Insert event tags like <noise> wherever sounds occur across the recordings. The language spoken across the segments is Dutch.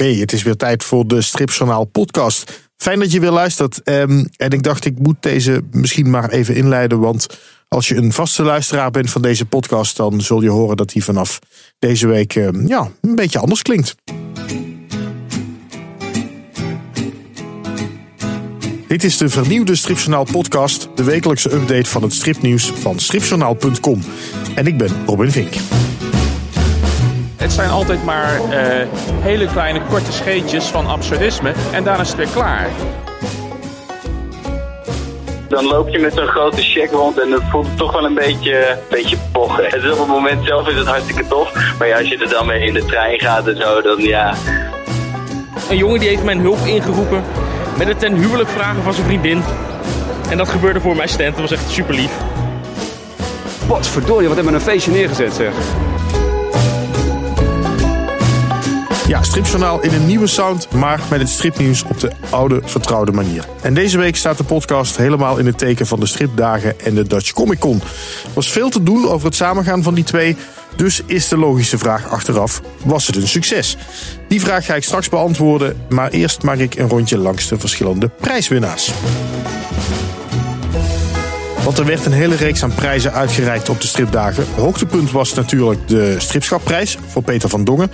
Oké, het is weer tijd voor de Stripjournaal podcast. Fijn dat je weer luistert. Ehm, en ik dacht, ik moet deze misschien maar even inleiden. Want als je een vaste luisteraar bent van deze podcast, dan zul je horen dat die vanaf deze week ehm, ja, een beetje anders klinkt. Dit is de vernieuwde Stripjournaal podcast, de wekelijkse update van het stripnieuws van stripjournaal.com. En ik ben Robin Vink. Het zijn altijd maar uh, hele kleine korte scheetjes van absurdisme en daarna is het weer klaar. Dan loop je met zo'n grote check rond en dat voelt toch wel een beetje, beetje pochen. Het is op het moment zelf is het hartstikke tof, maar ja, als je er dan mee in de trein gaat en zo, dan ja. Een jongen die heeft mijn hulp ingeroepen met het ten huwelijk vragen van zijn vriendin. En dat gebeurde voor mijn stand, dat was echt super lief. Wat verdorie, wat hebben we een feestje neergezet zeg. Ja, stripjournaal in een nieuwe sound, maar met het stripnieuws op de oude vertrouwde manier. En deze week staat de podcast helemaal in het teken van de stripdagen en de Dutch Comic Con. Er was veel te doen over het samengaan van die twee, dus is de logische vraag achteraf, was het een succes? Die vraag ga ik straks beantwoorden, maar eerst maak ik een rondje langs de verschillende prijswinnaars. Want er werd een hele reeks aan prijzen uitgereikt op de stripdagen. Hoogtepunt was natuurlijk de stripschapprijs voor Peter van Dongen.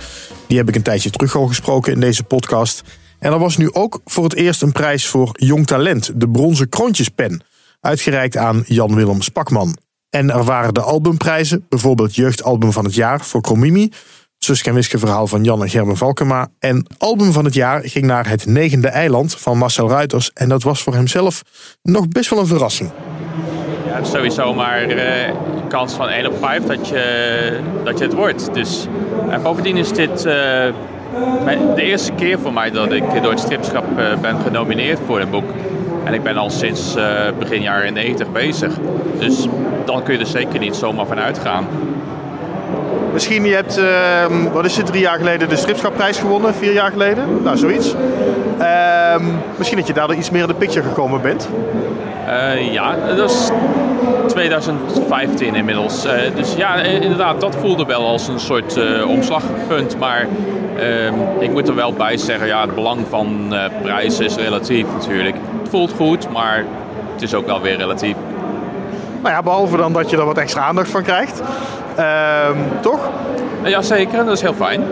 Die heb ik een tijdje terug al gesproken in deze podcast. En er was nu ook voor het eerst een prijs voor jong talent, de bronzen kroontjespen, uitgereikt aan Jan-Willem Spakman. En er waren de albumprijzen, bijvoorbeeld jeugdalbum van het jaar voor Kromimi, Suske en verhaal van Jan en Gerben Valkema. En album van het jaar ging naar Het Negende Eiland van Marcel Ruiters. En dat was voor hemzelf nog best wel een verrassing. Ja, het is sowieso maar uh, kans van 1 op 5 dat je, dat je het wordt. Dus, en bovendien is dit uh, de eerste keer voor mij dat ik door het stripschap uh, ben genomineerd voor een boek. En ik ben al sinds begin jaren 90 bezig. Dus dan kun je er zeker niet zomaar van uitgaan. Misschien je hebt, uh, wat is het, drie jaar geleden de stripschapprijs gewonnen, vier jaar geleden, nou zoiets. Uh, misschien dat je daardoor iets meer in de picture gekomen bent. Uh, ja, dat is 2015 inmiddels. Uh, dus ja, inderdaad, dat voelde wel als een soort uh, omslagpunt. Maar ehm, ik moet er wel bij zeggen, ja, het belang van prijzen is relatief natuurlijk. Het voelt goed, maar het is ook wel weer relatief. Nou ja, behalve dan dat je er wat extra aandacht van krijgt. Ehm, toch? Jazeker, dat is heel fijn.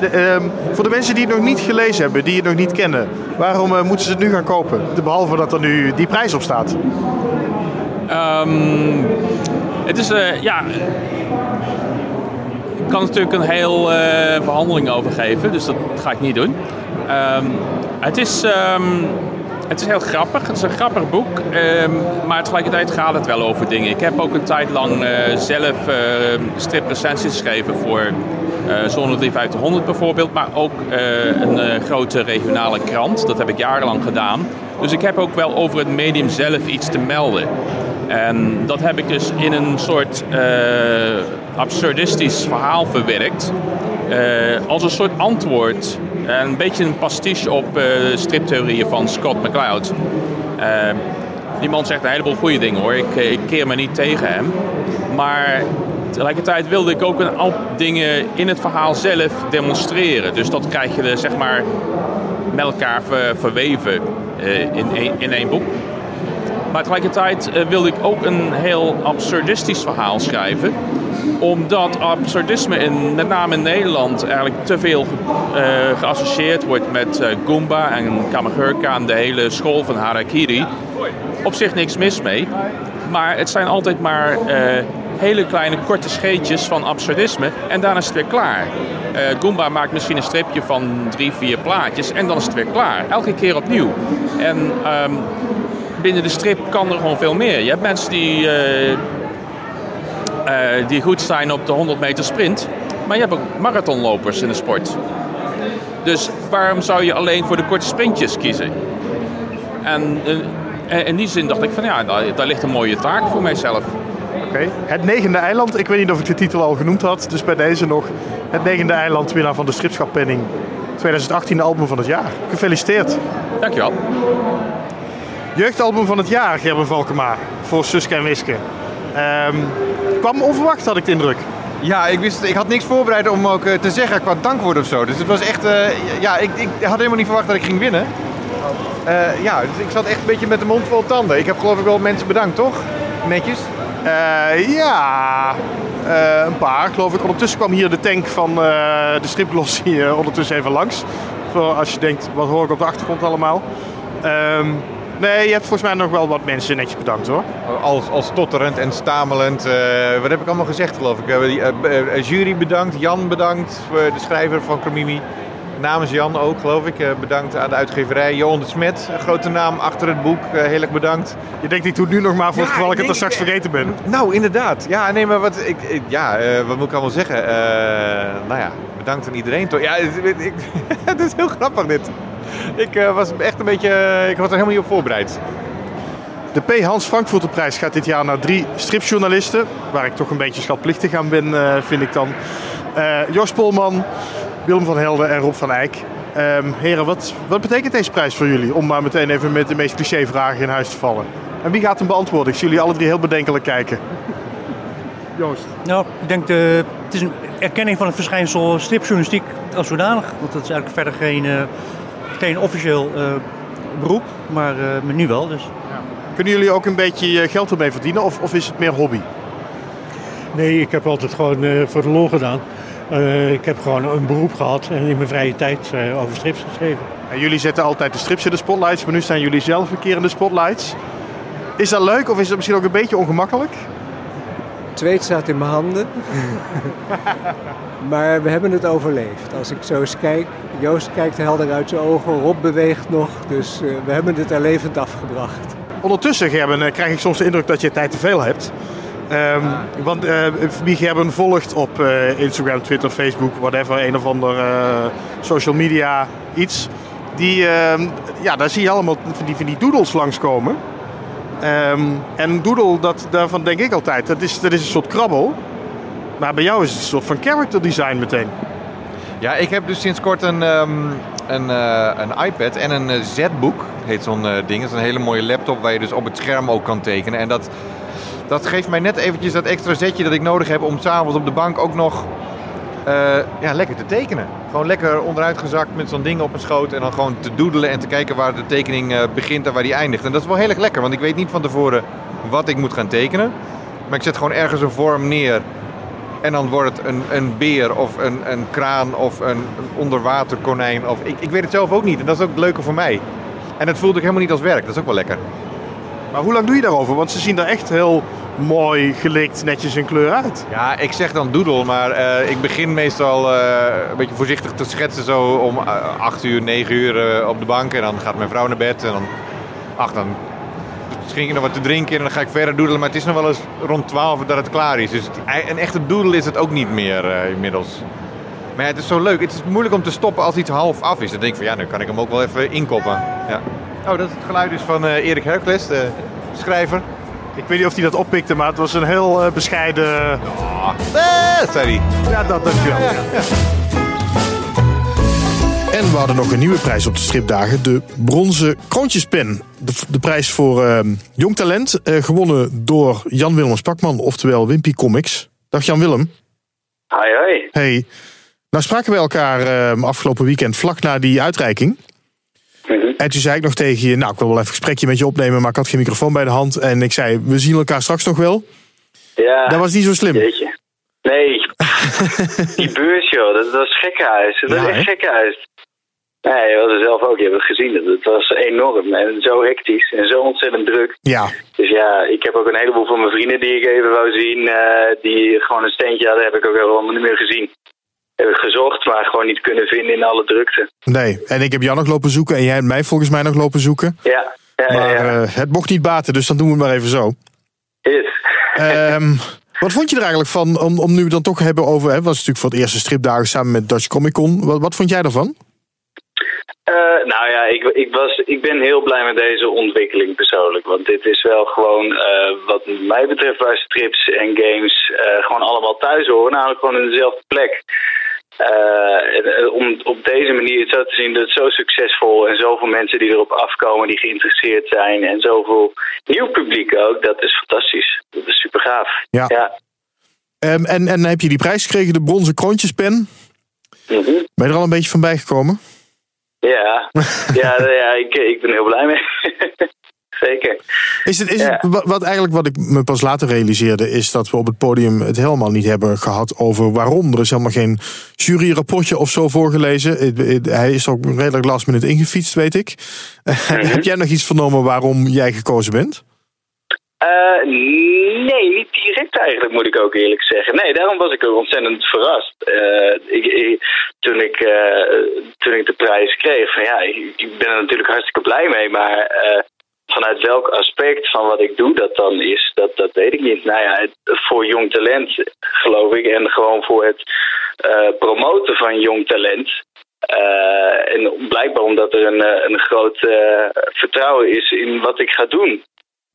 De, uh, voor de mensen die het nog niet gelezen hebben, die het nog niet kennen, waarom uh, moeten ze het nu gaan kopen? Behalve dat er nu die prijs op staat. Um, het is, uh, ja. Ik kan natuurlijk een heel uh, verhandeling over geven, dus dat ga ik niet doen. Um, het is. Het is heel grappig. Het is een grappig boek. Um, maar tegelijkertijd gaat het wel over dingen. Ik heb ook een tijd lang uh, zelf uh, striprecensies geschreven voor uh, Zone 350 bijvoorbeeld. Maar ook een grote regionale krant. Dat heb ik jarenlang gedaan. Dus ik heb ook wel over het medium zelf iets te melden. En dat heb ik dus in een soort absurdistisch verhaal verwerkt. als een soort antwoord een beetje een pastiche op uh, striptheorieën van Scott McCloud. Uh, die man zegt een heleboel goede dingen hoor. Ik, ik keer me niet tegen hem. Maar tegelijkertijd wilde ik ook een aantal dingen in het verhaal zelf demonstreren. Dus dat krijg je zeg maar met elkaar ver, verweven in, in één boek. Maar tegelijkertijd wilde ik ook een heel absurdistisch verhaal schrijven omdat absurdisme in, met name in Nederland eigenlijk te veel uh, geassocieerd wordt met uh, Goomba en Kamagurka en de hele school van Harakiri. Op zich niks mis mee. Maar het zijn altijd maar uh, hele kleine korte scheetjes van absurdisme en daarna is het weer klaar. Goomba maakt misschien een stripje van drie, vier plaatjes en dan is het weer klaar. Elke keer opnieuw. En um, binnen de strip kan er gewoon veel meer. Je hebt mensen die uh, die goed zijn op de 100 meter sprint. Maar je hebt ook marathonlopers in de sport. Dus waarom zou je alleen voor de korte sprintjes kiezen? En uh, in die zin dacht ik van ja, daar, daar ligt een mooie taak voor mijzelf. Okay. Het negende eiland, ik weet niet of ik de titel al genoemd had, dus bij deze nog. Het negende eiland, winnaar van de Stripschappenning 2018 album van het jaar. Gefeliciteerd. Dankjewel. Jeugdalbum van het jaar, Gerben Valkema, voor Suske en Wiske. Um, kwam onverwacht, had ik de indruk. Ja, ik, wist, ik had niks voorbereid om ook eh, te zeggen qua dankwoord of zo. Dus het was echt... eh, ja, ik, ik had helemaal niet verwacht dat ik ging winnen. Eh, ja, dus ik zat echt een beetje met de mond vol tanden. Ik heb geloof ik wel mensen bedankt, toch? Netjes. Ja, een paar geloof ik. Ondertussen kwam hier de tank van de stripgloss hier ondertussen even langs. Voor als je denkt, wat hoor ik op de achtergrond allemaal. Ehm, nee, je hebt volgens mij nog wel wat mensen netjes bedankt hoor. Als, als stotterend en stamelend. eh, wat heb ik allemaal gezegd, geloof ik? Eh, eh, jury bedankt, Jan bedankt, de schrijver van Cromimi. Namens Jan ook, geloof ik. Eh, bedankt aan de uitgeverij. Johan de Smet, een grote naam achter het boek. Eh, heel erg bedankt. Je denkt, ik doe het nu nog maar voor het geval ik het er straks vergeten ben. Nou, inderdaad. Ja, nee, maar wat, ik, ik- ja, eh, wat moet ik allemaal zeggen? Eh, nou ja, bedankt aan iedereen toch? Ja, <laughs> ik, het is heel grappig dit. Ik eh, was echt een beetje, eh, ik was er helemaal niet op voorbereid. De P. Hans Frankfurterprijs gaat dit jaar naar drie stripjournalisten. Waar ik toch een beetje schatplichtig aan ben, eh, vind ik dan. Eh, Jos Polman, Willem van Helden en Rob van Eyck. Ehm, heren, wat, wat betekent deze prijs voor jullie? Om maar meteen even met de meest cliché-vragen in huis te vallen. En wie gaat hem beantwoorden? Ik zie jullie alle drie heel bedenkelijk kijken. Joost. Nou, ik denk de, het is een erkenning van het verschijnsel stripjournalistiek als zodanig. Want dat is eigenlijk verder geen, eh, geen officieel eh, beroep, maar, eh, maar nu wel. Dus. Kunnen jullie ook een beetje eh, geld ermee verdienen of, of is het meer hobby? Nee, ik heb altijd gewoon eh, voor de lol gedaan. Eh, ik heb gewoon een beroep gehad en in mijn vrije tijd eh, over strips geschreven. En jullie zetten altijd de strips in de spotlights, maar nu staan jullie zelf een keer in de spotlights. Is dat leuk of is het misschien ook een beetje ongemakkelijk? Het zweet staat in mijn handen. <laughs> maar we hebben het overleefd. Als ik zo eens kijk, Joost kijkt helder uit zijn ogen, Rob beweegt nog. Dus eh, we hebben het er levend afgebracht. Ondertussen, Gerben, eh, krijg ik soms de indruk dat je tijd te veel hebt. Ehm, want eh, wie Gerben volgt op eh, Instagram, Twitter, Facebook, whatever, een of ander eh, social media iets. Die, ehm, ja, daar zie je allemaal van die, van die doodles langskomen. Ehm en doodle, dat, daarvan denk ik altijd, dat is, dat is een soort krabbel. Maar bij jou is het een soort van character design meteen. Ja, ik heb dus sinds kort een, een, eh, een iPad en een Z-book, heet zo'n ding. Dat is een hele mooie laptop waar je dus op het scherm ook kan tekenen. En dat, dat geeft mij net eventjes dat extra zetje dat ik nodig heb om s'avonds op de bank ook nog eh, ja, lekker te tekenen. Gewoon lekker onderuit gezakt met zo'n ding op mijn schoot en dan gewoon te doedelen en te kijken waar de tekening eh, begint en waar die eindigt. En dat is wel heel erg lekker, want ik weet niet van tevoren wat ik moet gaan tekenen. Maar ik zet gewoon ergens een vorm neer en dan wordt het een, een beer of een, een kraan of een, een onderwaterkonijn. Of, ik, ik weet het zelf ook niet en dat is ook het leuke voor mij. En het voelt ook helemaal niet als werk, dat is ook wel lekker. Maar hoe lang doe je daarover? Want ze zien er echt heel mooi, gelikt, netjes in kleur uit. Ja, ik zeg dan doodle, maar eh, ik begin meestal eh, een beetje voorzichtig te schetsen. Zo om eh, 8 uur, 9 uur eh, op de bank. En dan gaat mijn vrouw naar bed. En dan, ach, dan schenk ik nog wat te drinken en dan ga ik verder doodelen. Maar het is nog wel eens rond 12 dat het klaar is. Dus een echte doodle is het ook niet meer eh, inmiddels. Maar het is zo leuk. Het is moeilijk om te stoppen als iets half af is. Dan denk ik van ja, dan kan ik hem ook wel even inkoppen. Ja. Oh, dat is het geluid dus van eh, Erik Hercules, de schrijver. Ik weet niet of hij dat oppikte, maar het was een heel eh, bescheiden... Ah, zei hij. Ja, dat dankjewel. Ja. En we hadden nog een nieuwe prijs op de stripdagen. De bronzen kroontjespen. De, de prijs voor eh, jong talent. eh, gewonnen door Jan-Willem Spakman, oftewel Wimpy Comics. Dag Jan-Willem. Hoi, hoi. Hey. Nou spraken we elkaar eh, afgelopen weekend vlak na die uitreiking. En toen zei ik nog tegen je, nou ik wil wel even een gesprekje met je opnemen, maar ik had geen microfoon bij de hand. En ik zei, we zien elkaar straks nog wel. Ja. Dat was niet zo slim. Jeetje. Nee, <laughs> die beurs joh, dat was gekkenhuis. Dat Ja, was echt gekkenhuis. Nee, je was er zelf ook, je hebt het gezien. Het was enorm en zo hectisch en zo ontzettend druk. Ja, Dus ja, ik heb ook een heleboel van mijn vrienden die ik even wou zien, eh, die gewoon een steentje hadden, heb ik ook helemaal niet meer gezien. Heb ik gezocht, maar gewoon niet kunnen vinden in alle drukte. nee. En ik heb jou nog lopen zoeken en jij hebt mij volgens mij nog lopen zoeken. Ja. Maar ja. eh, het mocht niet baten, dus dan doen we het maar even zo. Is. Ehm, <laughs> wat vond je er eigenlijk van, om, om nu dan toch te hebben over... Hè, was natuurlijk voor het eerste stripdagen samen met Dutch Comic Con. Wat, wat vond jij daarvan? Eh, nou ja, ik, ik, was, ik ben heel blij met deze ontwikkeling persoonlijk. Want dit is wel gewoon, eh, wat mij betreft, waar strips en games gewoon allemaal thuis horen. Namelijk gewoon in dezelfde plek. Eh, eh, om op deze manier het zo te zien dat het zo succesvol en zoveel mensen die erop afkomen, die geïnteresseerd zijn en zoveel nieuw publiek ook, dat is fantastisch. Dat is super gaaf. Ja. ja. Ehm, en, en heb je die prijs gekregen, de bronzen kroontjespen. Mhm. Ben je er al een beetje van bijgekomen? Ja, <laughs> ja, ja ik, ik ben heel blij mee. <laughs> Zeker. Is het, is Ja. het, wat, wat eigenlijk wat ik me pas later realiseerde, is dat we op het podium het helemaal niet hebben gehad over waarom. Er is helemaal geen juryrapportje of zo voorgelezen. Hij is ook redelijk last minute ingefietst, weet ik. <laughs> Heb jij nog iets vernomen waarom jij gekozen bent? Eh, nee, niet direct eigenlijk, moet ik ook eerlijk zeggen. Nee, daarom was ik ook ontzettend verrast. Eh, ik, ik- toen, ik, eh, toen ik de prijs kreeg, van ja, ik, ik ben er natuurlijk hartstikke blij mee, maar vanuit welk aspect van wat ik doe dat dan is, dat, dat weet ik niet. Nou ja, voor jong talent, geloof ik, en gewoon voor het eh, promoten van jong talent. Eh, en blijkbaar omdat er een, eh, een groot vertrouwen is in wat ik ga doen.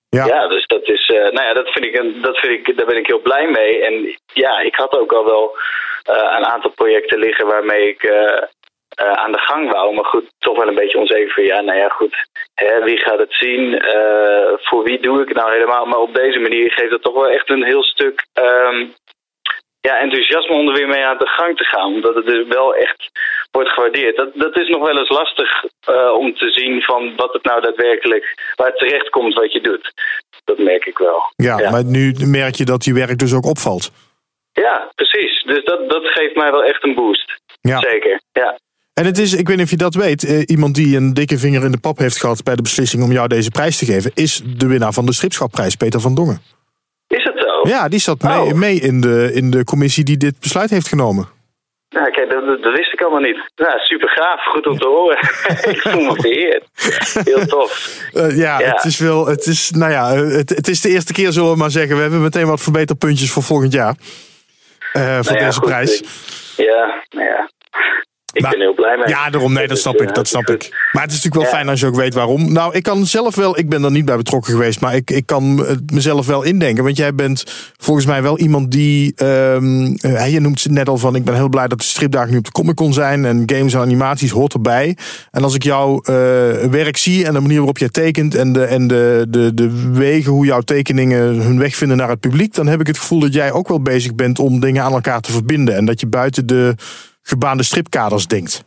Ja. Ja, dus dat is, nou ja, dat vind ik, dat vind ik, daar ben ik heel blij mee. En ja, ik had ook al wel een aantal projecten liggen waarmee ik eh, aan de gang wou. Maar goed, toch wel een beetje onzeker van, ja, nou ja, goed, hè, wie gaat het zien? Eh, voor wie doe ik het nou helemaal? Maar op deze manier geeft het toch wel echt een heel stuk ehm, ja, enthousiasme om er weer mee aan de gang te gaan. Omdat het dus wel echt wordt gewaardeerd. Dat, dat is nog wel eens lastig eh, om te zien van wat het nou daadwerkelijk, waar het terecht komt wat je doet. Dat merk ik wel. Ja, maar nu merk je dat je werk dus ook opvalt. Ja, precies. Dus dat, dat geeft mij wel echt een boost. Ja. Zeker, ja. En het is, ik weet niet of je dat weet, eh, iemand die een dikke vinger in de pap heeft gehad bij de beslissing om jou deze prijs te geven, is de winnaar van de Stripschapprijs, Peter van Dongen. Is het zo? Ja, die zat mee, Oh. mee in, de, in de commissie die dit besluit heeft genomen. Nou, kijk, dat, dat, wist ik allemaal niet. Nou, super gaaf. Goed om te horen. <laughs> ik voel me vereerd. Heel tof. Eh, ja, Ja. het is wel, het is, nou ja, eh, het, het is de eerste keer, zullen we maar zeggen. We hebben meteen wat verbeterpuntjes voor volgend jaar. Eh, voor Nou ja, deze goed, prijs. ik- Ja, nou ja. Ik Maar- ben heel blij mee. Ja, daarom, nee, dat snap ik, dat snap goed. ik. Maar het is natuurlijk wel Ja. fijn als je ook weet waarom. Nou, ik kan zelf wel, ik ben er niet bij betrokken geweest, maar ik, ik kan het mezelf wel indenken. Want jij bent volgens mij wel iemand die, eh, je noemt het net al van, ik ben heel blij dat de stripdagen nu op de Comic Con zijn en games en animaties hoort erbij. En als ik jouw eh, werk zie en de manier waarop jij tekent en, de, en de, de, de wegen hoe jouw tekeningen hun weg vinden naar het publiek, dan heb ik het gevoel dat jij ook wel bezig bent om dingen aan elkaar te verbinden en dat je buiten de gebaande stripkaders denkt.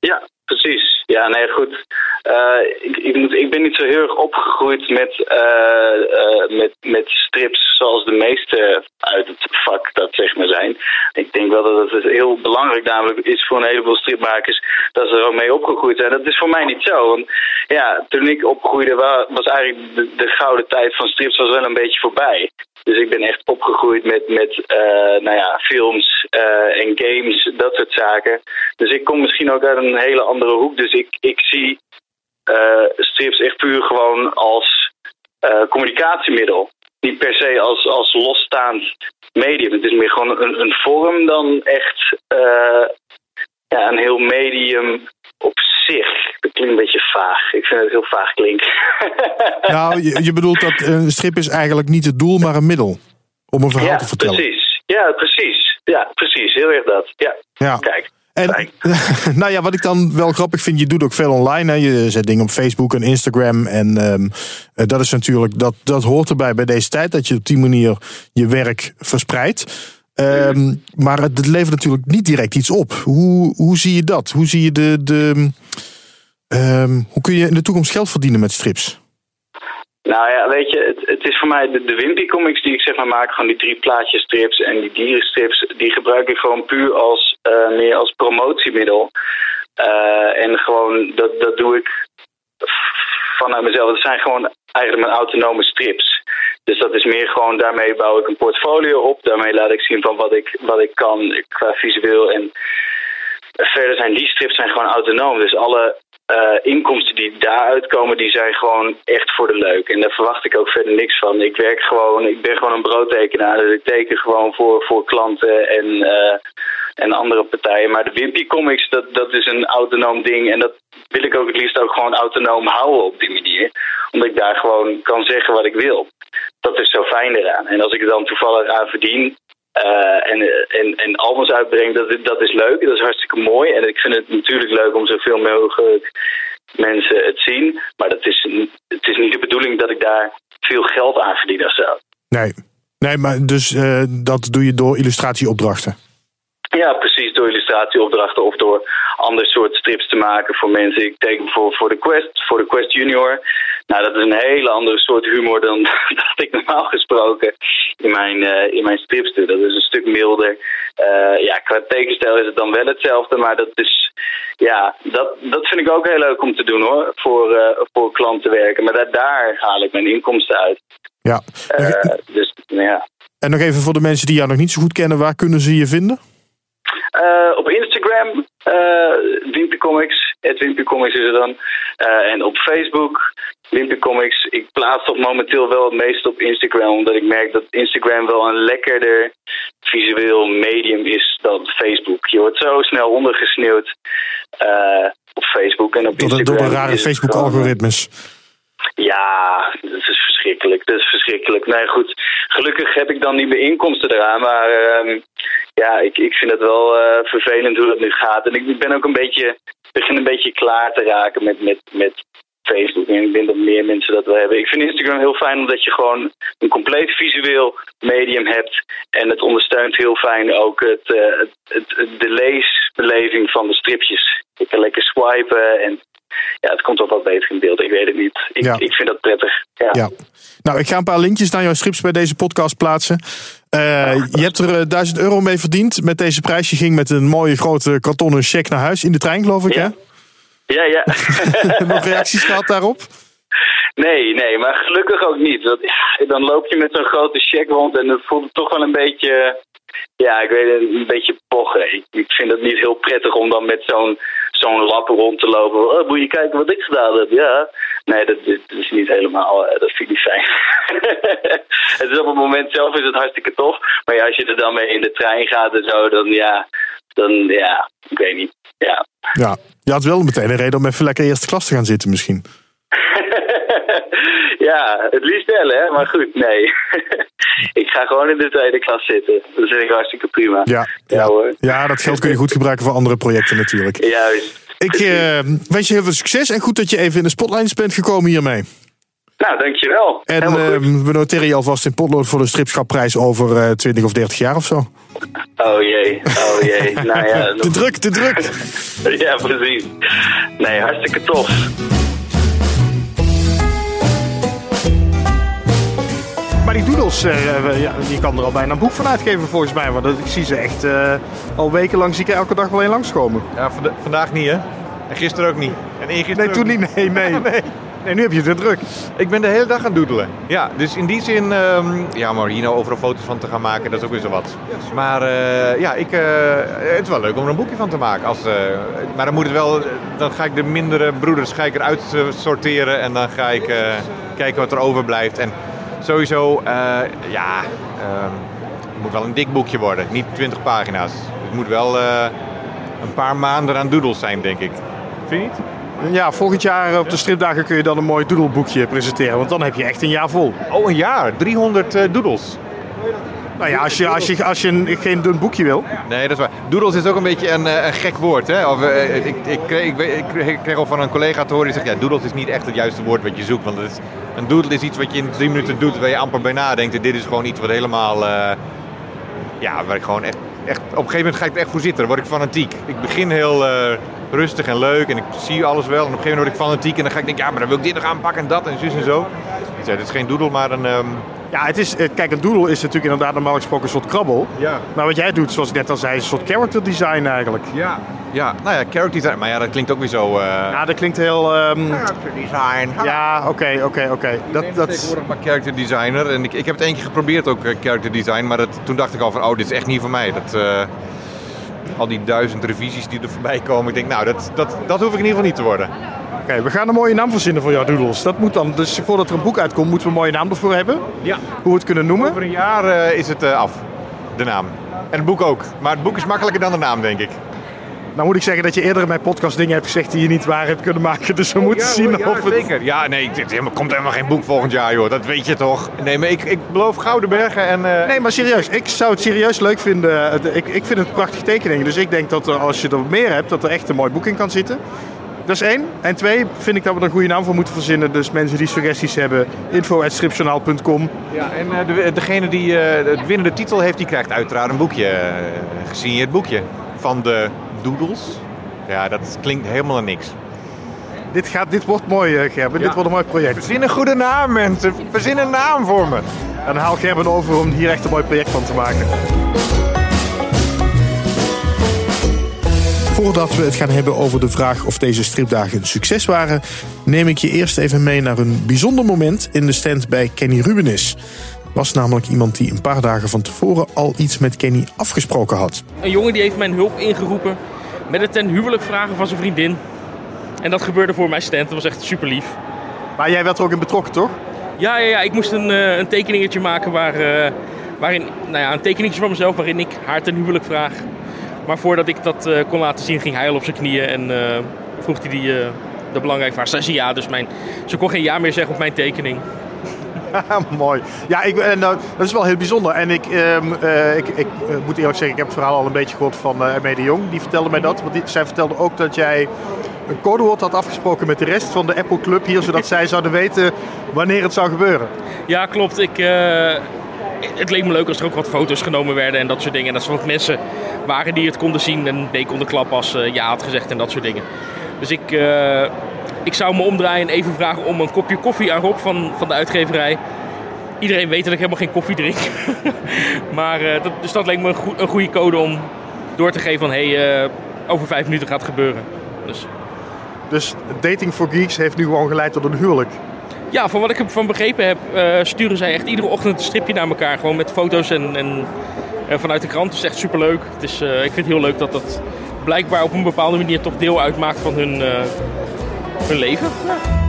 Ja, precies. Ja, nee, goed. Eh, ik, ik, moet, ik ben niet zo heel erg opgegroeid met, eh, eh, met, met strips zoals de meeste uit het vak dat zeg maar zijn. Ik denk wel dat het heel belangrijk namelijk is voor een heleboel stripmakers dat ze er ook mee opgegroeid zijn. Dat is voor mij niet zo. Want ja, toen ik opgroeide wa- was eigenlijk de, de gouden tijd van strips was wel een beetje voorbij. Dus ik ben echt opgegroeid met, met nou ja, films en games, dat soort zaken. Dus ik kom misschien ook uit een hele andere hoek. Dus ik, ik zie eh, strips echt puur gewoon als eh, communicatiemiddel. Niet per se als, als losstaand medium. Het is meer gewoon een, een vorm dan echt eh, ja, een heel medium op zich. Dat klinkt een beetje vaag. Ik vind het heel vaag klinken. <laughs> Nou, je, je bedoelt dat een strip is eigenlijk niet het doel, maar een middel om een verhaal ja, te vertellen. precies. Ja, precies. Ja, precies. Heel erg dat. Ja. Ja. Kijk. En <laughs> nou ja, wat ik dan wel grappig vind, je doet ook veel online. Hè. Je zet dingen op Facebook en Instagram. En ehm, eh, dat is natuurlijk, dat, dat hoort erbij bij deze tijd, dat je op die manier je werk verspreidt. Ehm, maar het, het levert natuurlijk niet direct iets op. Hoe, hoe zie je dat? Hoe zie je de. de ehm, hoe kun je in de toekomst geld verdienen met strips? Nou ja, weet je, het, het is voor mij de, de Wimpy comics die ik zeg maar maak, gewoon die drie plaatjes strips en die dierenstrips, die gebruik ik gewoon puur als, eh, meer als promotiemiddel. Eh, en gewoon, dat, dat doe ik vanuit mezelf. Dat zijn gewoon eigenlijk mijn autonome strips. Dus dat is meer gewoon, daarmee bouw ik een portfolio op. Daarmee laat ik zien van wat ik, wat ik kan qua visueel. En verder zijn die strips zijn gewoon autonoom. Dus alle eh, inkomsten die daaruit komen, die zijn gewoon echt voor de leuk. En daar verwacht ik ook verder niks van. Ik werk gewoon, ik ben gewoon een broodtekenaar. Dus ik teken gewoon voor, voor klanten en, eh, en andere partijen. Maar de Wimpy Comics, dat, dat is een autonoom ding. En dat wil ik ook het liefst ook gewoon autonoom houden op die manier. Omdat ik daar gewoon kan zeggen wat ik wil. Dat is zo fijn eraan. En als ik er dan toevallig aan verdien, eh, en, en, en albums uitbrengt, dat, dat is leuk. Dat is hartstikke mooi. En ik vind het natuurlijk leuk om zoveel mogelijk mensen het zien. Maar dat is, het is niet de bedoeling dat ik daar veel geld aan verdien of zo. Nee. Nee, maar dus eh, dat doe je door illustratieopdrachten. Ja, precies, door illustratieopdrachten of door ander soort strips te maken voor mensen. Ik teken bijvoorbeeld voor de Quest, voor de Quest Junior. Nou, dat is een hele andere soort humor dan <laughs> dat ik normaal gesproken in mijn, eh, in mijn strips doe. Dat is een stuk milder. Eh, ja, qua tekenstijl is het dan wel hetzelfde, maar dat is... Ja, dat, dat vind ik ook heel leuk om te doen hoor, voor, eh, voor klanten werken. Maar daar, daar haal ik mijn inkomsten uit. Ja. Dus ja. En nog even voor de mensen die jou nog niet zo goed kennen, waar kunnen ze je vinden? Eh, op Instagram, uh, Wimpy Comics, het Wimpy Comics is er dan. Eh, en op Facebook, Wimpy Comics. Ik plaats toch momenteel wel het meest op Instagram, omdat ik merk dat Instagram wel een lekkerder visueel medium is dan Facebook. Je wordt zo snel ondergesneeuwd eh, op Facebook en op Instagram. door de rare Facebook-algoritmes. ja, dat is verschrikkelijk. Dat is verschrikkelijk. Nee, goed. Gelukkig heb ik dan niet meer inkomsten eraan. Maar ehm, ja, ik, ik vind het wel eh, vervelend hoe dat nu gaat. En ik ben ook een beetje, begin een beetje klaar te raken met, met, met Facebook. En ik denk dat meer mensen dat wel hebben. Ik vind Instagram heel fijn omdat je gewoon een compleet visueel medium hebt. En het ondersteunt heel fijn ook het, eh, het, de leesbeleving van de stripjes. Je kan lekker swipen en ja, het komt ook wat beter in beeld. Ik weet het niet. Ik, Ja. ik vind dat prettig. Ja. Ja. Nou, ik ga een paar linkjes naar jouw strips bij deze podcast plaatsen. Eh, je hebt er eh, 1000 euro mee verdiend met deze prijs. Je ging met een mooie grote kartonnen cheque naar huis in de trein, geloof ik, Ja. hè? Ja, ja. <laughs> Nog reacties gehad daarop? nee, nee, maar gelukkig ook niet. Want, ja, dan loop je met zo'n grote check rond en dat voelt toch wel een beetje... Ja, ik weet het, een beetje pochen. Ik, ik vind het niet heel prettig om dan met zo'n zo'n lap rond te lopen. Oh, moet je kijken wat ik gedaan heb? Ja. Nee, dat, is- dat is niet helemaal... eh, dat vind ik niet fijn. <laughs> het is op het moment zelf is het hartstikke tof. Maar ja, als je er dan mee in de trein gaat en zo, dan ja... Dan ja, ik weet niet. Ja. Ja. Je had wel meteen een reden om even lekker eerste klas te gaan zitten misschien. <laughs> ja, het liefst wel, hè? Maar goed, nee. <laughs> ik ga gewoon in de tweede klas zitten. Dat vind ik hartstikke prima. Ja, Ja, hoor. ja, dat geld kun je goed gebruiken voor andere projecten natuurlijk. Juist. Ik eh, wens je heel veel succes en goed dat je even in de spotlights bent gekomen hiermee. Nou, dankjewel. En eh, we noteren je alvast in potlood voor de stripschapprijs over eh 20 of 30 jaar of zo. Oh jee, oh jee. <laughs> nou ja, Te druk, te druk. <laughs> ja, precies. Nee, hartstikke tof. Maar die doodles, eh, ja, je kan er al bijna een boek van uitgeven volgens mij. Want dat- ik zie ze echt eh, al wekenlang zie ik er elke dag wel een langskomen. Ja, vanda- vandaag niet, hè? En gisteren ook niet. En eergisteren Nee, toen niet. Nee, nee. <laughs> nee. Nee, nu heb je het weer druk. Ik ben de hele dag aan doedelen. Ja, dus in die zin, ehm, ja, maar hier nou overal foto's van te gaan maken, dat is ook weer zo wat. Maar eh, ja, ik, eh, het is wel leuk om er een boekje van te maken. Als, eh, maar dan moet het wel, dan ga ik de mindere broeders ga ik eruit sorteren en dan ga ik kijken wat er overblijft. En sowieso, ja, ehm, het moet wel een dik boekje worden, niet 20 pagina's. Het moet wel een paar maanden aan doodles zijn, denk ik. Vind je niet? Ja, volgend jaar op de stripdagen kun je dan een mooi doedelboekje presenteren. Want dan heb je echt een jaar vol. Oh, een jaar. 300 eh doodles. Nou ja, als je, als je, als je een, geen dun boekje wil. Nee, dat is waar. Doodles is ook een beetje een, eh, een gek woord. Hè? Of, eh, ik, ik, kreeg, ik, kreeg- al van een collega te horen die zegt... Ja, doodles is niet echt het juiste woord wat je zoekt. Want het is, een doodle is iets wat je in drie minuten doet... waar je amper bij nadenkt. En dit is gewoon iets wat helemaal... eh, ja, waar ik gewoon echt, echt... Op een gegeven moment ga ik er echt voor zitten. Dan word ik fanatiek. Ik begin heel eh, rustig en leuk. En ik zie alles wel. En op een gegeven moment word ik fanatiek. En dan ga ik denken... Ja, maar dan wil ik dit nog aanpakken en dat en zus en zo. Dus ja, dit is geen doodle, maar een... ehm, Ja, het is, eh, kijk, een doodle is natuurlijk inderdaad normaal gesproken een soort krabbel. Ja. Maar wat jij doet, zoals ik net al zei, is een soort character design eigenlijk. Ja. Ja, nou ja, character design. Maar ja, dat klinkt ook weer zo... eh, Ja, dat klinkt heel... ehm, Character design. ja, oké, oké, oké. Dat, dat is... tegenwoordig maar character designer. En ik, ik heb het één keer geprobeerd ook, eh, character design. Maar dat, toen dacht ik al van, oh, dit is echt niet voor mij. Dat, al die duizend revisies die er voorbij komen. Ik denk, nou, dat, dat, dat hoef ik in ieder geval niet te worden. Oké, we gaan een mooie naam verzinnen voor jouw doodles. Dat moet dan, dus voordat er een boek uitkomt, moeten we een mooie naam ervoor hebben. Ja. Hoe we het kunnen noemen. Over een jaar eh, is het eh, af, de naam. En het boek ook. Maar het boek is makkelijker dan de naam, denk ik. Nou moet ik zeggen dat je eerder in mijn podcast dingen hebt gezegd die je niet waar hebt kunnen maken. Dus we moeten Ja, zien hoor, ja, of het... zeker. Ja, nee, het helemaal- komt helemaal geen boek volgend jaar, joh. Dat weet je toch? Nee, maar ik, ik beloof Gouden Bergen en... eh, Nee, maar serieus. Ik zou het serieus leuk vinden. Het- Ik, ik vind het een prachtige tekening. Dus ik denk dat er, als je er meer hebt, dat er echt een mooi boek in kan zitten. Dat is één. En twee, vind ik dat we er een goede naam voor moeten verzinnen. Dus mensen die suggesties hebben, info.stripjournaal.com. Ja, en eh, de, degene die eh, de winnende titel heeft, die krijgt uiteraard een boekje. eh, gesigneerd boekje. Van de Doodles. Ja, dat klinkt helemaal naar niks. Dit, gaat, dit wordt mooi, eh, Gerben. Dit wordt een mooi project. Verzin een goede naam, mensen. Verzin een naam voor me. En dan haal Gerben over om hier echt een mooi project van te maken. Voordat we het gaan hebben over de vraag of deze stripdagen een succes waren, neem ik je eerst even mee naar een bijzonder moment in de stand bij Kenny Rubenis. Was namelijk iemand die een paar dagen van tevoren al iets met Kenny afgesproken had. Een jongen die heeft mijn hulp ingeroepen met het ten huwelijk vragen van zijn vriendin. En dat gebeurde voor mijn stand. Dat was echt super lief. Maar jij werd er ook in betrokken, toch? Ja, ja, ja ik moest een, eh, een tekeningetje maken waar, eh, waarin, nou ja, een tekeningetje van mezelf waarin ik haar ten huwelijk vraag. Maar voordat ik dat eh, kon laten zien, ging hij al op zijn knieën en eh, vroeg hij die, eh, de belangrijke vraag. Zij zei ja, dus mijn, ze kon geen ja meer zeggen op mijn tekening. <laughs> Mooi. Ja, ik, en, nou, dat is wel heel bijzonder. En ik, ehm, eh, ik, ik eh, moet eerlijk zeggen, ik heb het verhaal al een beetje gehoord van uh, Jong. Die vertelde mij dat. Want die, zij vertelde ook dat jij een codewoord had afgesproken met de rest van de Apple Club hier. Zodat zij zouden weten wanneer het zou gebeuren. Ja, klopt. Ik, eh, het leek me leuk als er ook wat foto's genomen werden en dat soort dingen. En dat er wat mensen waren die het konden zien en nee konden klappen als eh, ja had gezegd en dat soort dingen. Dus ik, eh, ik zou me omdraaien en even vragen om een kopje koffie aan Rob van, van de uitgeverij. Iedereen weet dat ik helemaal geen koffie drink. <laughs> maar, eh, dat, dus dat leek me een, een goede code om door te geven van hé, hey, eh, over vijf minuten gaat het gebeuren. Dus. Dus Dating for Geeks heeft nu gewoon geleid tot een huwelijk. Ja, van wat ik ervan begrepen heb, eh, sturen zij echt iedere ochtend een stripje naar elkaar. Gewoon met foto's en, en vanuit de krant. Het is echt superleuk. Het is, ik vind het heel leuk dat dat blijkbaar op een bepaalde manier toch deel uitmaakt van hun, eh, hun leven. Ja.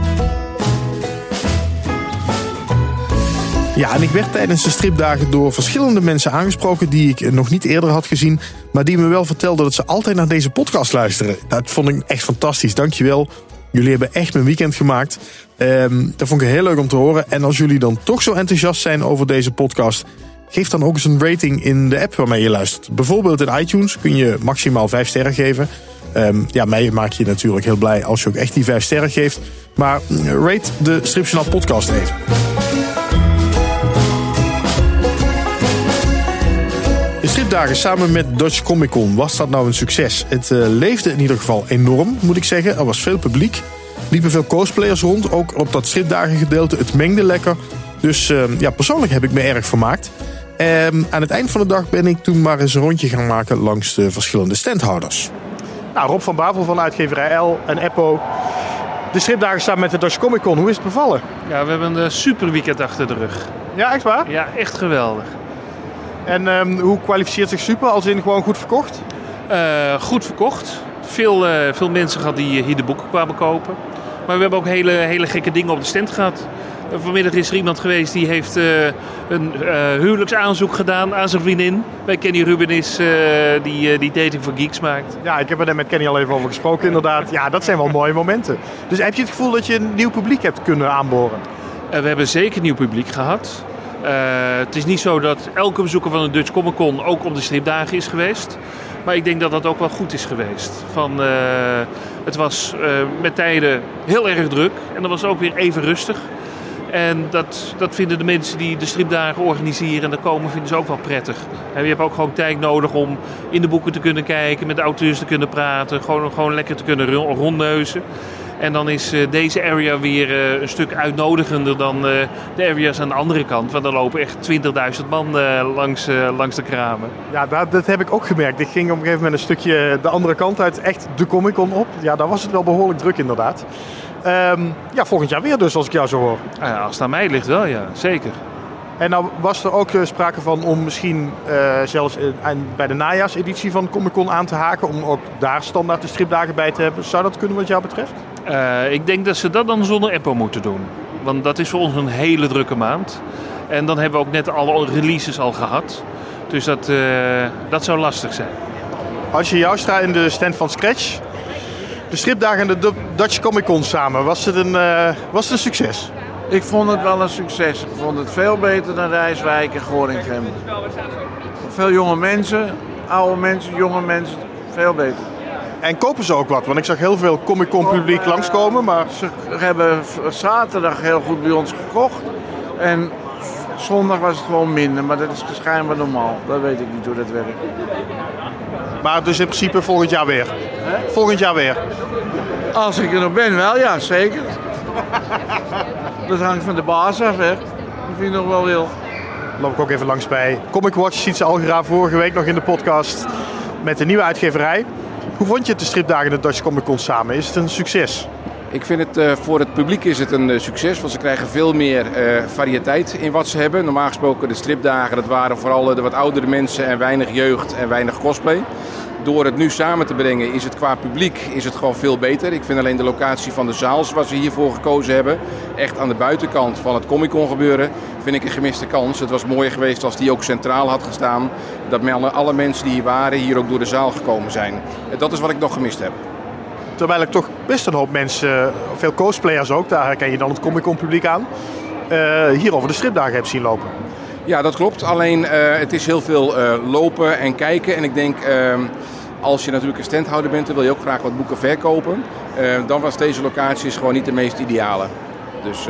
Ja, en ik werd tijdens de stripdagen door verschillende mensen aangesproken die ik nog niet eerder had gezien. Maar die me wel vertelden dat ze altijd naar deze podcast luisteren. Dat vond ik echt fantastisch. Dankjewel. Jullie hebben echt mijn weekend gemaakt. Ehm, dat vond ik heel leuk om te horen. En als jullie dan toch zo enthousiast zijn over deze podcast, geef dan ook eens een rating in de app waarmee je luistert. Bijvoorbeeld in iTunes kun je maximaal 5 sterren geven. Ehm, ja, mij maak je natuurlijk heel blij als je ook echt die 5 sterren geeft. Maar mm, rate de Stripjournaal podcast even. De stripdagen samen met Dutch Comic Con, was dat nou een succes? Het eh, leefde in ieder geval enorm, moet ik zeggen. Er was veel publiek. Liepen veel cosplayers rond, ook op dat stripdagen gedeelte. Het mengde lekker. Dus eh, ja, persoonlijk heb ik me erg vermaakt. Ehm, aan het eind van de dag ben ik toen maar eens een rondje gaan maken langs de verschillende standhouders. Nou, Rob van Bavel van uitgeverij L en Eppo. De stripdagen staan met de Dutch Comic Con. Hoe is het bevallen? Ja, we hebben een super weekend achter de rug. Ja, echt waar? Ja, echt geweldig. En ehm, hoe kwalificeert zich super? Als in gewoon goed verkocht? Eh, goed verkocht. Veel, eh, veel mensen gehad die hier de boeken kwamen kopen. Maar we hebben ook hele, hele gekke dingen op de stand gehad. Eh, Vanmiddag is er iemand geweest die heeft eh, een eh, huwelijksaanzoek gedaan aan zijn vriendin. Bij Kenny Rubenis, eh die, die Dating for Geeks maakt. Ja, ik heb er net met Kenny al even over gesproken inderdaad. Ja, dat zijn wel mooie momenten. Dus heb je het gevoel dat je een nieuw publiek hebt kunnen aanboren? We hebben zeker nieuw publiek gehad. Eh, het is niet zo dat elke bezoeker van de Dutch Comic Con ook op de stripdagen is geweest. Maar ik denk dat dat ook wel goed is geweest. Van, het was met tijden heel erg druk en dan was ook weer even rustig. En dat, dat vinden de mensen die de stripdagen organiseren en daar komen, vinden ze ook wel prettig. En je hebt ook gewoon tijd nodig om in de boeken te kunnen kijken, met de auteurs te kunnen praten, gewoon, gewoon lekker te kunnen ro- rondneuzen. En dan is eh, deze area weer eh, een stuk uitnodigender dan eh, de areas aan de andere kant. Want er lopen echt 20.000 man langs, langs de kramen. Ja, dat, dat heb ik ook gemerkt. Ik ging op een gegeven moment een stukje de andere kant uit, echt de Comic Con op. Ja, daar was het wel behoorlijk druk inderdaad. Ehm, ja, volgend jaar weer dus, als ik jou zo hoor. Ja, als het aan mij ligt wel, ja. Zeker. En nou was er ook eh, sprake van om misschien eh, zelfs eh, bij de najaarseditie van Comic Con aan te haken. Om ook daar standaard de stripdagen bij te hebben. Zou dat kunnen wat jou betreft? Ik denk dat ze dat dan zonder Apple moeten doen. Want dat is voor ons een hele drukke maand. En dan hebben we ook net alle releases al gehad. Dus dat, dat zou lastig zijn. Als je jou staat in de stand van Scratch, de stripdagen en de Du- Dutch Comic Con samen, was het een, eh, was het een succes? Ik vond het wel een succes. Ik vond het veel beter dan Rijswijk en Gorinchem. Veel jonge mensen, oude mensen, jonge mensen. Veel beter. En kopen ze ook wat? Want ik zag heel veel Comic Con publiek langskomen, maar... Ze hebben zaterdag heel goed bij ons gekocht. En zondag was het gewoon minder, maar dat is schijnbaar normaal. Dat weet ik niet hoe dat werkt. Maar dus in principe volgend jaar weer? Volgend jaar weer? Als ik er nog ben, wel ja, zeker. Dat hangt van de baas af, hè. Of hij nog wel wil. loop ik ook even langs bij Comic Watch. Ziet ze Algra vorige week nog in de podcast met de nieuwe uitgeverij. Hoe vond je het de stripdagen en de Dutch Comic Con samen? Is het een succes? Ik vind het eh, voor het publiek is het een eh, succes, want ze krijgen veel meer eh, variëteit in wat ze hebben. Normaal gesproken de stripdagen, dat waren vooral de wat oudere mensen en weinig jeugd en weinig cosplay. Door het nu samen te brengen is het qua publiek is het gewoon veel beter. Ik vind alleen de locatie van de zaal zoals we hiervoor gekozen hebben, echt aan de buitenkant van het Comic Con gebeuren, vind ik een gemiste kans. Het was mooier geweest als die ook centraal had gestaan. Dat alle, mensen die hier waren hier ook door de zaal gekomen zijn. Dat is wat ik nog gemist heb. Terwijl ik toch best een hoop mensen, veel cosplayers ook, daar herken je dan het Comic Con publiek aan, eh, hier over de stripdagen heb zien lopen. Ja, dat klopt. Alleen eh, het is heel veel eh, lopen en kijken. En ik denk, als je natuurlijk een standhouder bent, dan wil je ook graag wat boeken verkopen. Dan was deze locatie gewoon niet de meest ideale. Dus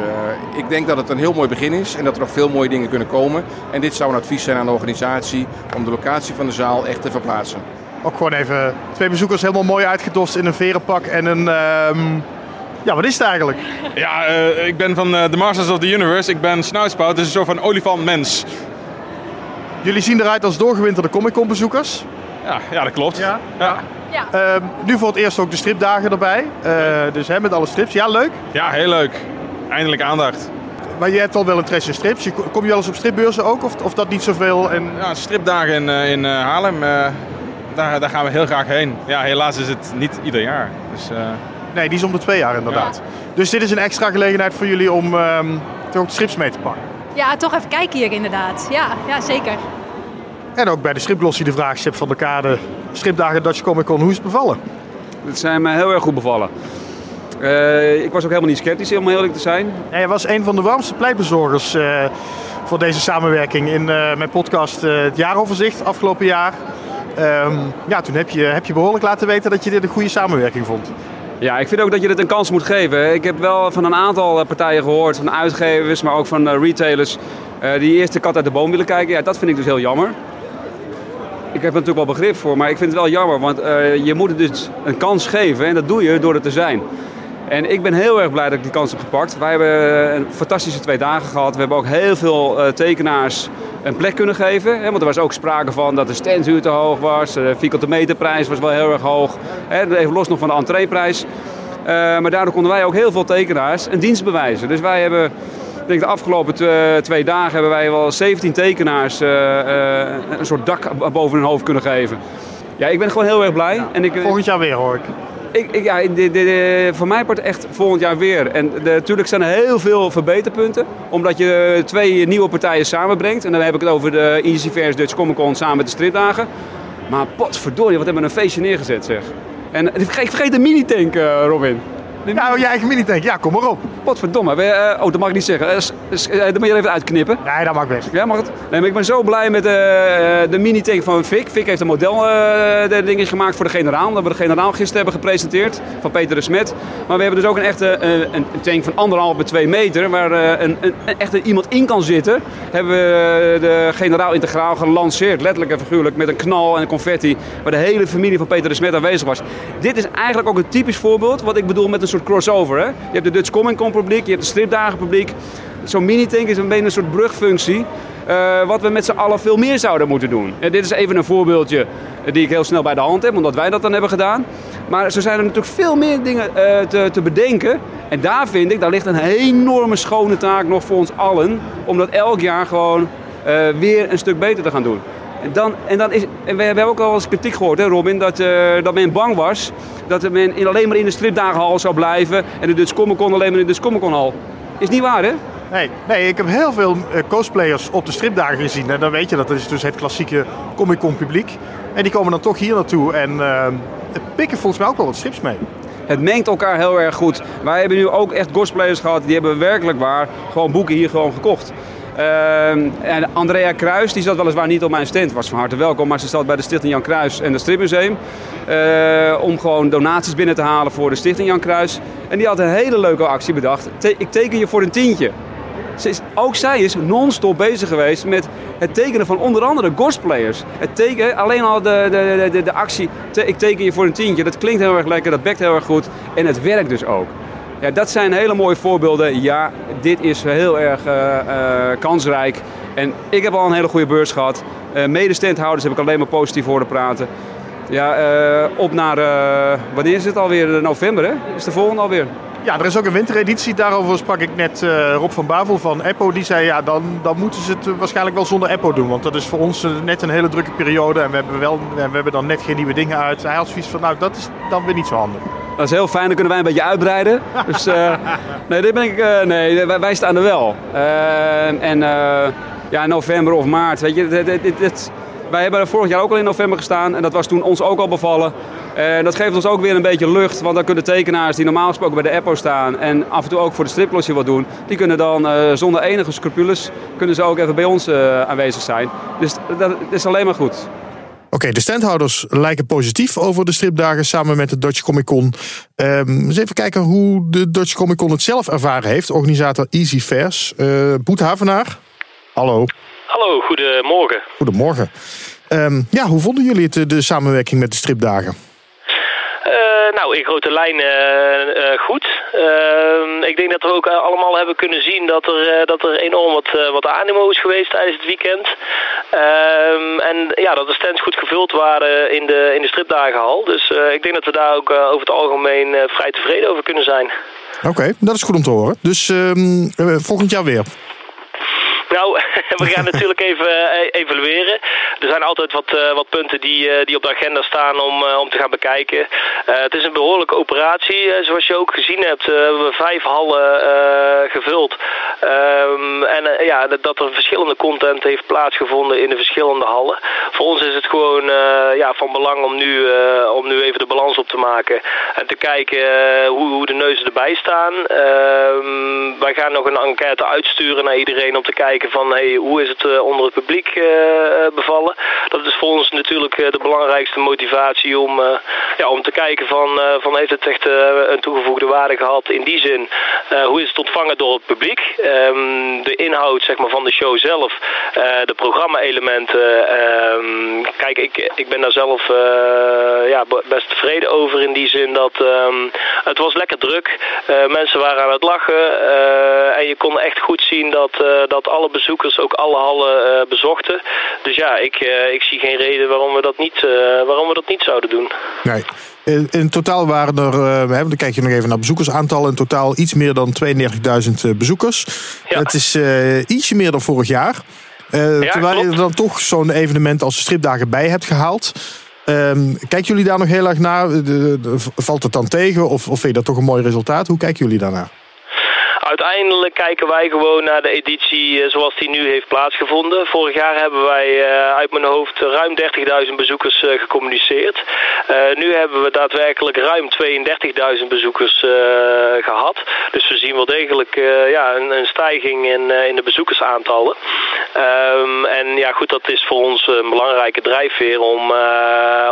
ik denk dat het een heel mooi begin is en dat er nog veel mooie dingen kunnen komen. En dit zou een advies zijn aan de organisatie om de locatie van de zaal echt te verplaatsen. Ook gewoon even twee bezoekers helemaal mooi uitgedost in een verenpak en een... ehm, ja, wat is het eigenlijk? Ja, eh, ik ben van eh, The Masters of the Universe. Ik ben Snoutspout, dus een soort van olifant-mens. Jullie zien eruit als doorgewinterde Comic Con bezoekers. Ja, ja, dat klopt. Ja. Ehm, nu voor het eerst ook de stripdagen erbij. Eh, dus hè, met alle strips. Ja, leuk. Ja, heel leuk. Eindelijk aandacht. Maar je hebt al wel interesse in strips. Kom je wel eens op stripbeurzen ook? Of, of dat niet zoveel? En... Ja, stripdagen in, eh, in Haarlem, eh, daar, daar gaan we heel graag heen. Ja, helaas is het niet ieder jaar. Dus, eh, Nee, die is om de twee jaar inderdaad. Dus dit is een extra gelegenheid voor jullie om ehm, toch ook de strips mee te pakken. Ja, toch even kijken hier inderdaad. Ja, ja zeker. En ook bij de stripglossie de vraag, Sip van der Kade. Stripdagen Dutch Comic Con, hoe is het bevallen? Het zijn me heel erg goed bevallen. Eh, ik was ook helemaal niet sceptisch, om eerlijk te zijn. Ja, jij was een van de warmste pleitbezorgers eh, voor deze samenwerking in eh, mijn podcast eh, Het Jaaroverzicht afgelopen jaar. Ehm, ja, toen heb je, heb je behoorlijk laten weten dat je dit een goede samenwerking vond. Ja, ik vind ook dat je dit een kans moet geven. Ik heb wel van een aantal eh, partijen gehoord, van uitgevers, maar ook van eh, retailers, eh, die eerst de kat uit de boom willen kijken. Ja, dat vind ik dus heel jammer. Ik heb er natuurlijk wel begrip voor, maar ik vind het wel jammer, want je moet het dus een kans geven en dat doe je door er te zijn. En ik ben heel erg blij dat ik die kans heb gepakt. Wij hebben een fantastische twee dagen gehad. We hebben ook heel veel eh, tekenaars een plek kunnen geven. Want er was ook sprake van dat de standhuur te hoog was. De vierkante meterprijs was wel heel erg hoog. Even los nog van de entreeprijs. Eh, maar daardoor konden wij ook heel veel tekenaars een dienst bewijzen. Dus wij hebben, ik denk de afgelopen tw- twee dagen hebben wij wel 17 tekenaars eh, eh, een soort dak boven hun hoofd kunnen geven. Ja, ik ben gewoon heel erg blij. En ik, Volgend jaar weer hoor ik. Ik, ik, ja, de, de, voor mij part echt volgend jaar weer. En natuurlijk zijn er heel veel verbeterpunten. Omdat je twee nieuwe partijen samenbrengt. En dan heb ik het over de Easyverse Dutch Comic Con samen met de stripdagen. Maar potverdorie, wat hebben we een feestje neergezet zeg. En ik vergeet, ik vergeet de mini-tank, eh, Robin. Ja, je eigen mini-tank. Ja, kom maar op. Potverdomme. We, eh, oh, dat mag ik niet zeggen. Eh, eh, dat moet je even uitknippen. Nee, dat mag best. Ja, mag het? Nee, maar ik ben zo blij met de mini-tank van Vic. Vic heeft een model de dingetjes gemaakt voor de generaal. Dat we de generaal gisteren hebben gepresenteerd. Van Peter de Smet. Maar we hebben dus ook een echte een, een tank van anderhalf bij twee meter. Waar een, een, een echte iemand in kan zitten. Hebben we de generaal integraal gelanceerd. Letterlijk en figuurlijk. Met een knal en confetti. Waar de hele familie van Peter de Smet aanwezig was. Dit is eigenlijk ook een typisch voorbeeld. Wat ik bedoel met een soort crossover. Hè? Je hebt de Dutch Comic Con publiek. Je hebt de stripdagen publiek. Zo'n mini-tank is een beetje een soort brugfunctie. eh, wat we met z'n allen veel meer zouden moeten doen. En dit is even een voorbeeldje die ik heel snel bij de hand heb, omdat wij dat dan hebben gedaan. Maar zo zijn er natuurlijk veel meer dingen eh, te, te bedenken. En daar vind ik, daar ligt een enorme schone taak nog voor ons allen. Om dat elk jaar gewoon eh, weer een stuk beter te gaan doen. En, dan, en, dan is, en we hebben ook al eens kritiek gehoord, hè, Robin, dat, dat men bang was dat men in, alleen maar in de stripdagenhal zou blijven en de Dutch Comic Con alleen maar in de Dutch Comic Con hal. Is niet waar, hè? Nee, nee, ik heb heel veel eh, cosplayers op de stripdagen gezien. En dan weet je dat is dus het klassieke Comic Con publiek. En die komen dan toch hier naartoe en eh, pikken volgens mij ook wel wat strips mee. Het mengt elkaar heel erg goed. Wij hebben nu ook echt cosplayers gehad, die hebben werkelijk waar gewoon boeken hier gewoon gekocht. Ehm, en Andrea Kruis, die zat weliswaar niet op mijn stand, was van harte welkom, maar ze zat bij de Stichting Jan Kruis en het Stripmuseum. eh, om gewoon donaties binnen te halen voor de Stichting Jan Kruis. En die had een hele leuke actie bedacht. Ik teken je voor een tientje. Ze is, ook zij is non-stop bezig geweest met het tekenen van onder andere gosplayers. Het alleen al de, de, de, de actie, ik teken je voor een tientje, dat klinkt heel erg lekker, dat bekt heel erg goed en het werkt dus ook. Ja, dat zijn hele mooie voorbeelden. Ja, dit is heel erg eh, eh, kansrijk. En ik heb al een hele goede beurs gehad. Eh medestandhouders heb ik alleen maar positief horen praten. Ja, op naar, wanneer is het alweer? November, hè? Is de volgende alweer? Ja, er is ook een wintereditie. Daarover sprak ik net Rob van Bavel van Eppo. Die zei, ja, dan, dan moeten ze het waarschijnlijk wel zonder Eppo doen. Want dat is voor ons net een hele drukke periode. En we hebben, wel, we hebben dan net geen nieuwe dingen uit. Hij had zoiets van, nou, dat is dan weer niet zo handig. Dat is heel fijn, dan kunnen wij een beetje uitbreiden. Dus eh, nee, dit ben ik, eh, nee, wij, staan er wel. Eh, en ja, november of maart, weet je, wij hebben vorig jaar ook al in november gestaan en dat was toen ons ook al bevallen. En dat geeft ons ook weer een beetje lucht, want dan kunnen tekenaars die normaal gesproken bij de Eppo staan en af en toe ook voor de striplosje wat doen, die kunnen dan zonder enige scrupules, kunnen ze ook even bij ons aanwezig zijn. Dus dat is alleen maar goed. Oké, de standhouders lijken positief over de stripdagen samen met de Dutch Comic Con. Ehm, eens even kijken hoe de Dutch Comic Con het zelf ervaren heeft. Organisator Easy Fairs. Eh Boet Havenaar. Hallo. Hallo, goedemorgen. Goedemorgen. Ehm, ja, hoe vonden jullie het, de samenwerking met de stripdagen? Eh, nou, in grote lijnen eh, eh, goed. Ehm, ik denk dat we ook allemaal hebben kunnen zien dat er, dat er enorm wat, wat animo is geweest tijdens het weekend. Ehm, en ja, dat de stands goed gevuld waren in de, in de stripdagenhal. Dus eh, ik denk dat we daar ook over het algemeen vrij tevreden over kunnen zijn. Oké, dat is goed om te horen. Dus ehm, eh, volgend jaar weer. Nou, <laughs> we gaan natuurlijk even eh, evalueren. Er zijn altijd wat, eh, wat punten die, eh, die op de agenda staan om, om te gaan bekijken. Het is een behoorlijke operatie. Zoals je ook gezien hebt, eh, hebben we vijf hallen gevuld. Ehm, en ja, dat- er verschillende content heeft plaatsgevonden in de verschillende hallen. Voor ons is het gewoon ja, van belang om nu, om nu even de balans op te maken. En te kijken hoe, hoe de neuzen erbij staan. Ehm, wij gaan nog een enquête uitsturen naar iedereen om te kijken van hey, hoe is het eh, onder het publiek eh, bevallen. Dat is voor ons natuurlijk eh, de belangrijkste motivatie om, eh, ja, om te kijken van, eh, van heeft het echt eh, een toegevoegde waarde gehad in die zin. Eh, hoe is het ontvangen door het publiek? Ehm, de inhoud zeg maar, van de show zelf, eh, de programma-elementen. ehm, kijk, ik, ik ben daar zelf eh, ja, be- best tevreden over in die zin dat ehm, het was lekker druk. Eh, mensen waren aan het lachen eh, en je kon echt goed zien dat, eh, dat alle bezoekers ook alle hallen eh, bezochten. Dus ja, ik, eh, ik zie geen reden waarom we dat niet, eh, waarom we dat niet zouden doen. Nee. In, in totaal waren er, hè, dan kijk je nog even naar bezoekersaantallen. In totaal iets meer dan 32.000 eh, bezoekers. Het is eh, ietsje meer dan vorig jaar. Terwijl je er dan toch zo'n evenement als de stripdagen bij hebt gehaald. Ehm, kijken jullie daar nog heel erg naar? De- de- valt het dan tegen? Of, of vind je dat toch een mooi resultaat? Hoe kijken jullie daarnaar? Uiteindelijk kijken wij gewoon naar de editie eh, zoals die nu heeft plaatsgevonden. Vorig jaar hebben wij eh, uit mijn hoofd ruim 30.000 bezoekers eh, gecommuniceerd. Nu hebben we daadwerkelijk ruim 32.000 bezoekers eh, gehad. Dus we zien wel degelijk ja, een, een stijging in, in de bezoekersaantallen. Ehm, en ja, goed, dat is voor ons een belangrijke drijfveer om,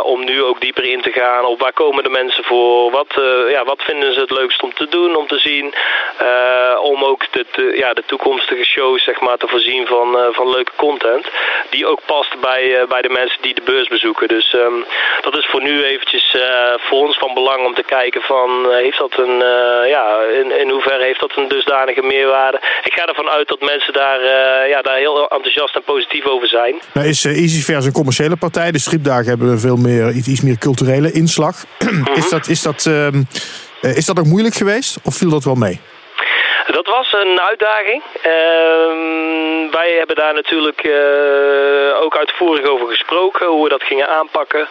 om nu ook dieper in te gaan op waar komen de mensen voor, wat, ja, wat vinden ze het leukst om te doen, om te zien. Eh, om ook de, de- ja, de toekomstige shows zeg maar, te voorzien van, eh, van leuke content. Die ook past bij, eh, bij de mensen die de beurs bezoeken. Dus ehm, dat is voor nu eventjes eh, voor ons van belang om te kijken van eh, heeft dat een, eh, ja, in, in hoeverre heeft dat een dusdanige meerwaarde. Ik ga ervan uit dat mensen daar, eh, ja, daar heel enthousiast en positief over zijn. Nou is uh, EasyFairs een commerciële partij. De stripdagen hebben veel meer, iets, iets meer culturele inslag. <clears throat> is, dat, is, dat, ehm, eh, is dat ook moeilijk geweest? Of viel dat wel mee? Dat was een uitdaging. Ehm, hebben daar natuurlijk eh, ook uitvoerig over gesproken, hoe we dat gingen aanpakken.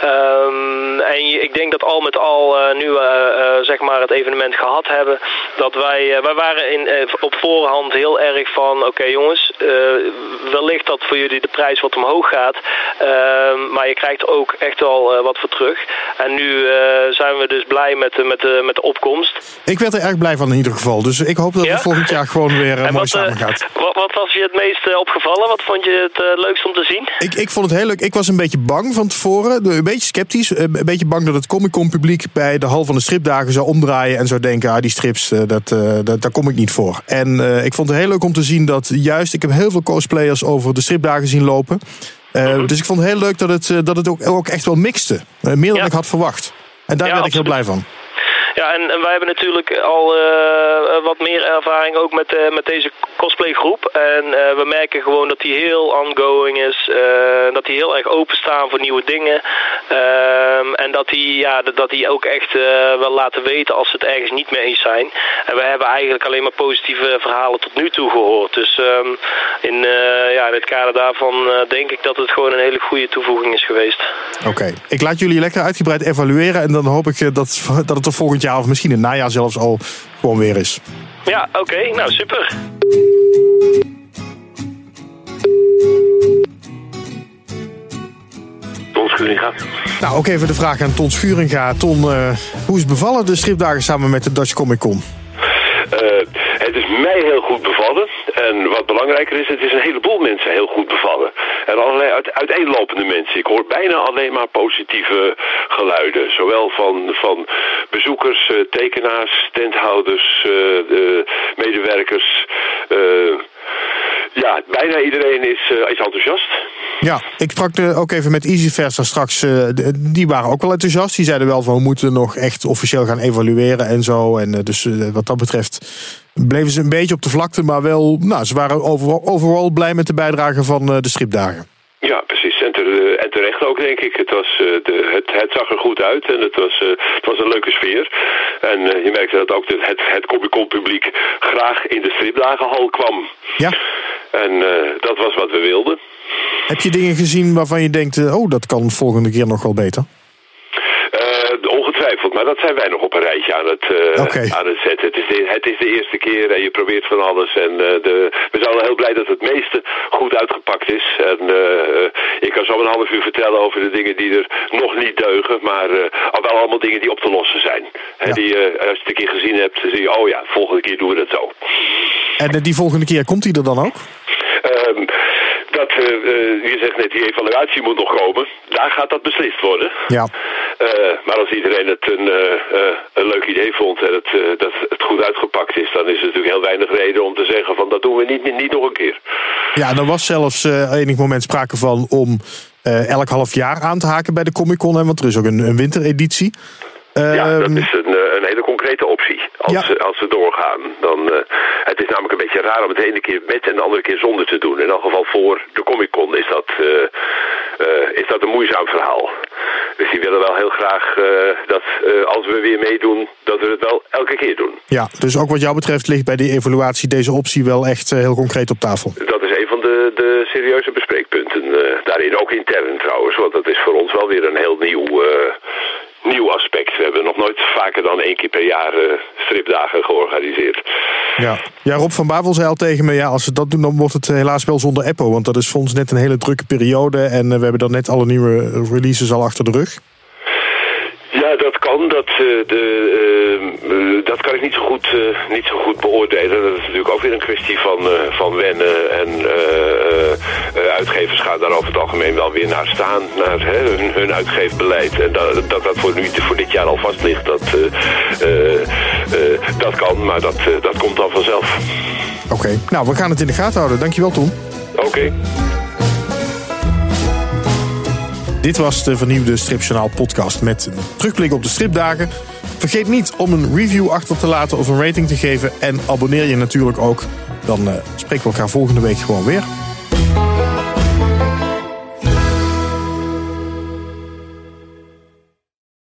Ehm, en ik denk dat al met al, eh, nu we eh, zeg maar het evenement gehad hebben, dat wij, wij waren in, op voorhand heel erg van, oké jongens, eh, wellicht dat voor jullie de prijs wat omhoog gaat, Ehm, maar je krijgt ook echt wel wat voor terug. En nu zijn we dus blij met de, met de, met de opkomst. Ik werd er erg blij van in ieder geval. Dus ik hoop dat Ja? we volgend jaar gewoon weer <laughs> mooi samen gaat. <laughs> Wat, wat was je het meest eh, opgevallen? Wat vond je het eh, leukst om te zien? Ik, ik vond het heel leuk. Ik was een beetje bang van tevoren. Een beetje sceptisch. Een beetje bang dat het Comic Con publiek bij de hal van de stripdagen zou omdraaien. En zou denken, ah, die strips, eh, dat, eh, dat, daar kom ik niet voor. En eh, ik vond het heel leuk om te zien dat juist... Ik heb heel veel cosplayers over de stripdagen zien lopen. Eh, Dus ik vond het heel leuk dat het, eh, dat het ook, ook echt wel mixte. Eh, meer dan ik had verwacht. En daar Ja, werd ik heel blij van. Ja, en, wij hebben natuurlijk al eh, wat meer ervaring ook met, eh, met deze cosplaygroep. En eh, we merken gewoon dat die heel ongoing is. eh, dat die heel erg openstaan voor nieuwe dingen. Ehm, en dat die, ja, dat, die ook echt eh, wel laten weten als ze het ergens niet mee eens zijn. En we hebben eigenlijk alleen maar positieve verhalen tot nu toe gehoord. Dus ehm, in, eh, ja, in het kader daarvan eh, denk ik dat het gewoon een hele goede toevoeging is geweest. Oké, ik laat jullie lekker uitgebreid evalueren. En dan hoop ik eh, dat, <laughs> dat het er volgend jaar of misschien in het najaar zelfs al gewoon weer is. Ja, oké. nou, super. Ton Schuringa. Nou, ook even de vraag aan Ton Schuringa. Ton, eh, hoe is bevallen de stripdagen samen met de Dutch Comic Con? Eh, het is mij heel goed bevallen. En wat belangrijker is, het is een heleboel mensen heel goed bevallen. En allerlei uit, uiteenlopende mensen. Ik hoor bijna alleen maar positieve geluiden. Zowel van, van bezoekers, eh, tekenaars, tenthouders, eh, medewerkers. Eh, ja, bijna iedereen is, is enthousiast. Ja, ik sprak eh, ook even met EasyFest daar straks. die waren ook wel enthousiast. Die zeiden wel van we moeten nog echt officieel gaan evalueren en zo. En dus wat dat betreft bleven ze een beetje op de vlakte. Maar wel, nou, ze waren overal, overal blij met de bijdrage van eh, de stripdagen. Ja, precies. En, ter- en terecht ook, denk ik. Het, was, eh, de, het, het zag er goed uit en het was, eh, het was een leuke sfeer. En eh, je merkte dat ook de, het, het Comic-Con publiek graag in de stripdagenhal kwam. Ja. En eh, dat was wat we wilden. Heb je dingen gezien waarvan je denkt, eh, oh, dat kan volgende keer nog wel beter? Eh, ongetwijfeld, maar dat zijn wij nog op een rijtje aan het, eh, aan het zetten. Het is, de, het is de eerste keer en je probeert van alles. En eh, de, we zijn al heel blij dat het meeste goed uitgepakt is. En ik kan zo een half uur vertellen over de dingen die er nog niet deugen. Maar al wel allemaal dingen die op te lossen zijn. Hè, die, als je het een keer gezien hebt, dan zie je, oh ja, volgende keer doen we dat zo. En die volgende keer, komt die er dan ook? Ehm, dat, eh, eh, je zegt net, die evaluatie moet nog komen. Daar gaat dat beslist worden. Ja. Eh, maar als iedereen het een, een leuk idee vond en het, dat het goed uitgepakt is, dan is er natuurlijk heel weinig reden om te zeggen van dat doen we niet, niet, nog een keer. Ja, er was zelfs enig moment sprake van om elk half jaar aan te haken bij de Comic Con. hè, Want er is ook een, een wintereditie. ja, dat Ehm, is een, een hele concrete optie als, ze- als we doorgaan. Dan, eh, het is namelijk een beetje raar om het ene keer met en de andere keer zonder te doen. In elk geval voor de Comic Con is dat, eh, eh, is dat een moeizaam verhaal. Dus die willen wel heel graag dat als we weer meedoen, dat we het wel elke keer doen. Ja, dus ook wat jou betreft ligt bij die evaluatie deze optie wel echt heel concreet op tafel. Dat is een van de, de serieuze bespreekpunten daarin. Ook intern trouwens, want dat is voor ons wel weer een heel nieuw, nieuw aspect. We hebben nog nooit vaker dan één keer per jaar eh, stripdagen georganiseerd. Ja. ja, Rob van Bavel zei al tegen me, ja, als ze dat doen, dan wordt het eh, helaas wel zonder Eppo. Want dat is voor ons net een hele drukke periode. En eh, we hebben dan net alle nieuwe releases al achter de rug. Ja, dat kan. Dat, eh, de, eh, eh, dat kan ik niet zo, goed, niet zo goed beoordelen. Dat is natuurlijk ook weer een kwestie van, van wennen. En uitgevers gaan daar over het algemeen wel weer naar staan. Naar hè, hun, hun uitgeefbeleid. En dat dat, dat voor, nu, voor dit jaar al vast ligt, dat, dat kan. Maar dat, dat komt dan vanzelf. Oké, nou, we gaan het in de gaten houden. Dankjewel, Tom. Oké. Dit was de vernieuwde Stripjournaal podcast met een terugblik op de stripdagen. Vergeet niet om een review achter te laten of een rating te geven. En abonneer je natuurlijk ook. Dan eh, spreken we elkaar volgende week gewoon weer.